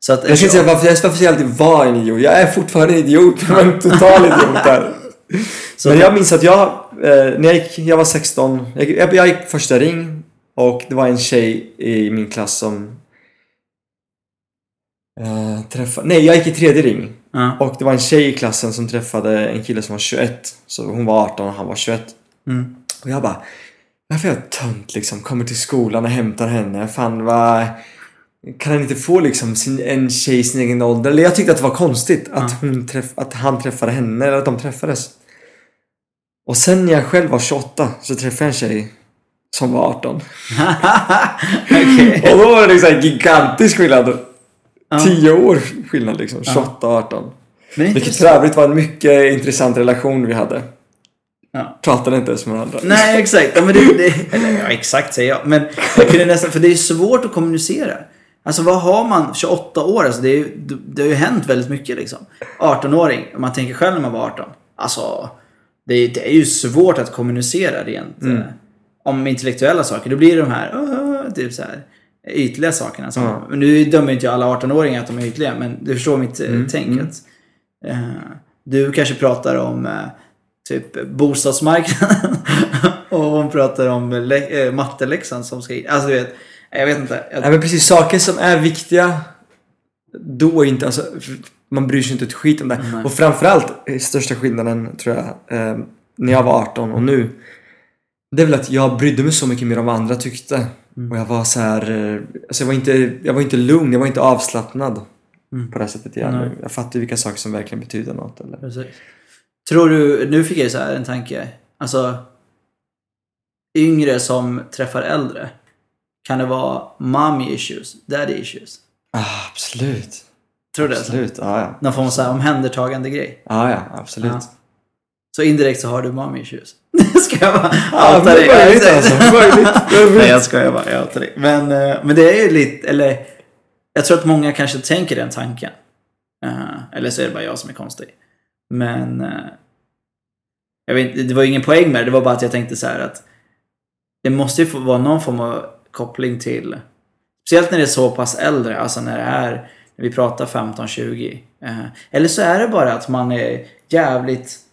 Så att, Jag ska inte säga varför, varför jag alltid var en idiot. Jag är fortfarande en idiot. Jag var en total idiot där. Men jag minns att jag, eh, när jag gick, jag var 16, jag, jag, gick första ring och det var en tjej i min klass som eh, träffade, nej jag gick i tredje ring ja. och det var en tjej i klassen som träffade en kille som var 21 så hon var 18 och han var 21 Mm. och jag bara varför är jag tönt liksom, kommer till skolan och hämtar henne, fan vad kan han inte få liksom sin, en tjej i sin egen ålder? Eller jag tyckte att det var konstigt att, hon träff, att han träffade henne eller att de träffades. Och sen när jag själv var 28 så träffade jag en tjej som var 18. Okej. Och då var det liksom en gigantisk skillnad. Ja. 10 år skillnad liksom. 28 och 18. Men inte Vilket för övrigt var en mycket intressant relation vi hade. Ja. Pratade inte ens med varandra. Nej, exakt. Ja, men det, det, eller, ja, exakt säger jag. Men jag kunde nästan, för det är svårt att kommunicera. Alltså vad har man, 28 år, alltså det, är, det har ju hänt väldigt mycket liksom. 18-åring, om man tänker själv när man var 18. Alltså, det, är- det är ju svårt att kommunicera rent Mm. eh, om intellektuella saker. Då blir det de här, uh, typ så här ytliga sakerna. Som, Ja. Nu dömer inte jag alla 18-åringar att de är ytliga, men du förstår mitt eh, Mm, tänk. mm. Att, eh, du kanske pratar om eh, typ bostadsmarknaden och hon pratar om äh, matteläxan som ska. Alltså du vet, jag vet inte. Jag, Nej men precis, saker som är viktiga då är inte, alltså man bryr sig inte ett skit om det. Nej. Och framförallt, eh, största skillnaden tror jag, eh, när jag var 18 och nu. Det är väl att jag brydde mig så mycket mer om vad andra tyckte. Mm. Och jag var så här, eh, alltså jag var inte, jag var inte lugn, jag var inte avslappnad. Mm. På det sättet igen. Nej. Jag fattade vilka saker som verkligen betyder något. Eller? Precis. Tror du, nu fick jag så här en tanke. Alltså, yngre som träffar äldre. Kan det vara mommy issues, daddy issues? Ah, absolut. Tror du det? Absolut, ja ja. Någon form av så här omhändertagande grej. Ja ja, absolut. Ja. Så indirekt så har du mommy issues. Ska jag bara Ja, outa dig? möjligt alltså. Möjligt. Nej jag skojar bara, jag outar dig. Men, eh, men det är ju lite, eller jag tror att många kanske tänker den tanken. Eh, eller så är det bara jag som är konstig. Men eh, jag vet, det var ingen poäng med det, det var bara att jag tänkte så här att det måste ju få vara någon form av koppling till, speciellt när det är så pass äldre, alltså när det är, när vi pratar 15-20. Eh, eller så är det bara att man är jävligt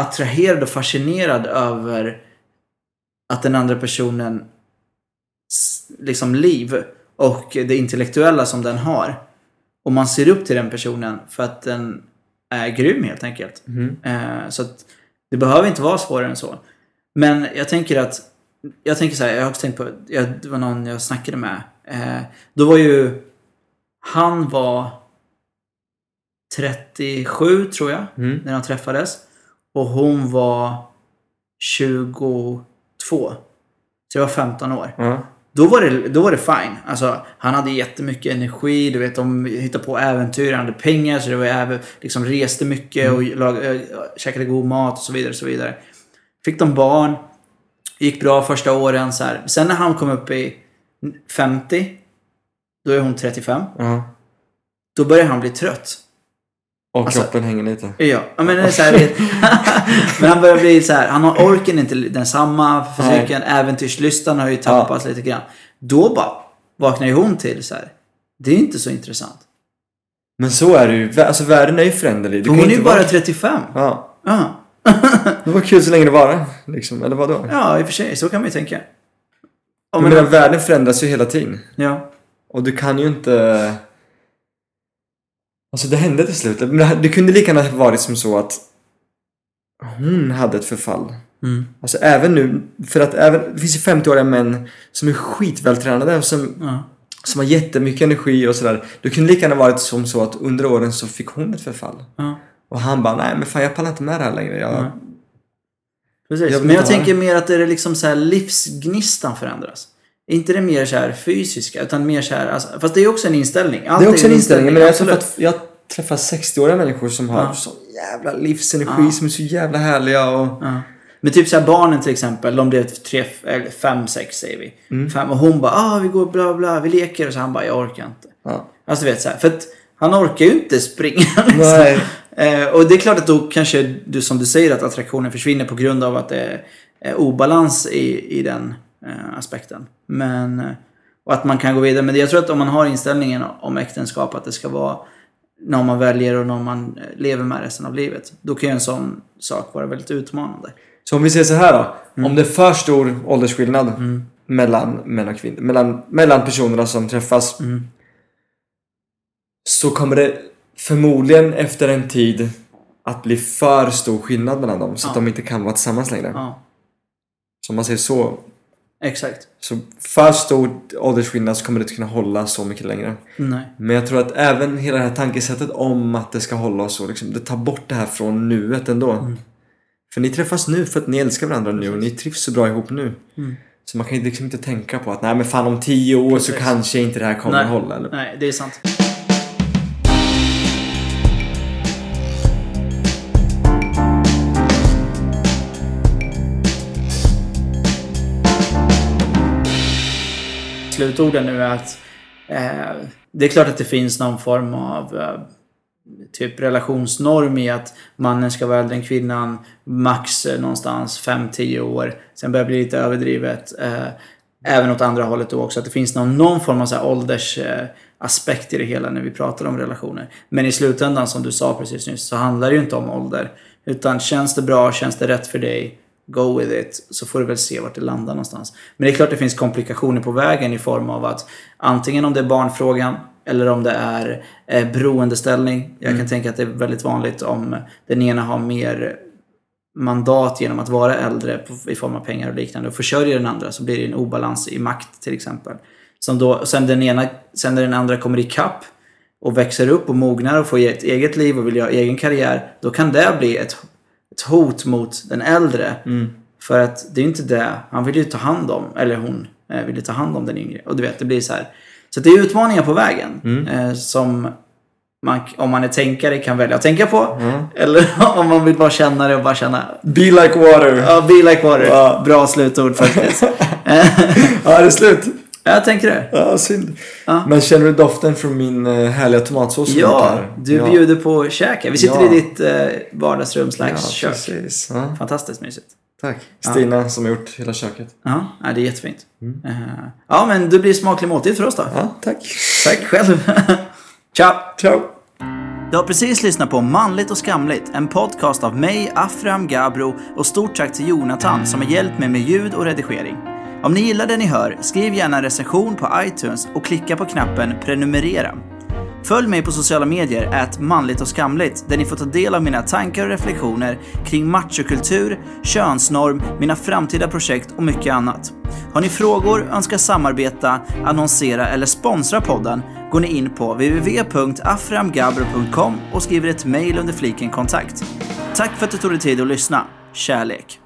attraherad och fascinerad över att den andra personen liksom liv och det intellektuella som den har. Och man ser upp till den personen för att den är grym helt enkelt. Eh, så att det behöver inte vara svårare än så. Men jag tänker att, jag tänker så här, jag har också tänkt på, jag, det var någon jag snackade med. Eh, då var ju, han var 37 tror jag, Mm. när de träffades. Och hon var 22. Så jag var 15 år. Ja. Då var det, då var det fine. Alltså, han hade jättemycket energi, du vet, de hittade på äventyr, han hade pengar, så det var även, liksom reste mycket och lag, äh, käkade god mat och så vidare. Och så vidare. Fick de barn, gick bra första åren. Så här. Sen när han kom upp i 50, då är hon 35, ja. då börjar han bli trött. Och Alltså- kroppen hänger lite. Ja, ja, men det är så här, Men han börjar bli så här, han har orken inte densamma, fysiken, äventyrslustan har ju tappats lite grann. Då bara vaknar ju hon till så här. Det är inte så intressant. Men så är det ju. Alltså världen är ju föränderlig. Hon är ju bara vara- 35. Ja. Ja. Det var kul så länge det var liksom. Eller vadå? ja, i och för sig. Så kan man ju tänka. Ja, Jag men, menar, världen förändras ju hela tiden. ja. Och du kan ju inte... Alltså det hände till slut. Men det- kunde lika gärna varit som så att hon hade ett förfall. Mm. Alltså även nu, för att även, det finns ju 50-åriga män som är skitvältränade och som, ja. som har jättemycket energi och sådär. Det kunde lika gärna varit som så att under åren så fick hon ett förfall. ja. Och han bara, nej men fan jag pallar inte med det här längre. Jag, Nej. Precis. Jag men jag tänker mer att det är liksom så här livsgnistan förändras. Inte det mer så här fysiska, utan mer så här, alltså, fast det är också en inställning. Allt Det är också en inställning, men jag träffat, jag träffar 60-åriga människor som har Ja. sån jävla livsenergi, Ja. som är så jävla härliga och Ja. Men typ så här barnen till exempel, de blev tre, eller fem, sex säger vi. Mm. Fem, och hon bara, ah vi går bla bla, vi leker. Och så han bara, jag orkar inte. Ja. Alltså du vet så här, för att han orkar ju inte springa. Liksom. Eh, och det är klart att då kanske du som du säger att attraktionen försvinner på grund av att det är, är obalans i, i den eh, aspekten. Men, eh, och att man kan gå vidare. Men jag tror att om man har inställningen om äktenskap att det ska vara någon man väljer och någon man eh, lever med resten av livet. Då kan ju en sån sak vara väldigt utmanande. Så om vi säger så här då. Mm. Om det är för stor åldersskillnad mellan män och kvinnor, mellan, mellan personerna som träffas. Mm. Så kommer det förmodligen efter en tid att bli för stor skillnad mellan dem. Så att Ja. de inte kan vara tillsammans längre. Ja, Så om man säger så. Exakt. Så för stor åldersskillnad så kommer det inte kunna hålla så mycket längre. Nej. Men jag tror att även hela det här tankesättet om att det ska hålla och så, liksom, det tar bort det här från nuet ändå. Mm. För ni träffas nu för att ni älskar varandra nu och ni trivs så bra ihop nu. Mm. Så man kan ju liksom inte tänka på att nej men fan om tio år så Precis. kanske inte det här kommer Nej. hålla. Eller? Nej, det är sant. Slutorden nu är att eh, det är klart att det finns någon form av eh, typ relationsnorm i att mannen ska vara äldre än kvinnan max eh, någonstans 5-10 år. Sen börjar det bli lite överdrivet. Eh, även åt andra hållet då också. Att det finns någon, någon form av så här ålders eh, aspekt i det hela när vi pratar om relationer. Men i slutändan som du sa precis nyss så handlar det ju inte om ålder. Utan känns det bra, känns det rätt för dig, go with it. Så får du väl se vart det landar någonstans. Men det är klart det finns komplikationer på vägen i form av att antingen om det är barnfrågan eller om det är eh, beroendeställning. Jag kan tänka att det är väldigt vanligt om den ena har mer mandat genom att vara äldre på- i form av pengar och liknande och försörjer den andra så blir det en obalans i makt till exempel. Som då, sen, den ena, sen när den andra kommer ikapp och växer upp och mognar och får ett eget liv och vill göra egen karriär då kan det bli ett, ett hot mot den äldre. För att det är ju inte det, han vill ju ta hand om, eller hon eh, vill ju ta hand om den yngre. Och du vet, det blir så här. Så det är utmaningar på vägen eh, som man, om man är tänkare kan välja att tänka på. Eller om man vill bara känna det och bara känna Be like water! Ja, be like water. Ja. Bra slutord faktiskt. Ja, är det slut? Jag tänker det. Ja, synd. Ja. Men känner du doften från min eh, härliga tomatsås? som Ja, du ja. bjuder på käk. Vi sitter Ja. i ditt eh, vardagsrum Ja, kök. Ja, Fantastiskt mysigt. tack. Stina som har gjort hela köket. Ja, ja, det är jättefint. Eh, ja, men det blir smaklig måltid för oss då. Ja, tack. Tack själv. Ciao! Ciao! Du har precis lyssnat på Manligt och skamligt, en podcast av mig, Afram Gabro och stort tack till Jonathan som har hjälpt mig med ljud och redigering. Om ni gillar det ni hör, skriv gärna en recension på iTunes och klicka på knappen prenumerera. Följ mig på sociala medier, ät manligt och skamligt, där ni får ta del av mina tankar och reflektioner kring machokultur, könsnorm, mina framtida projekt och mycket annat. Har ni frågor, önskar samarbeta, annonsera eller sponsra podden går ni in på www.aframgabro.com och skriver ett mejl under fliken kontakt. Tack för att du tog dig tid att lyssna. Kärlek!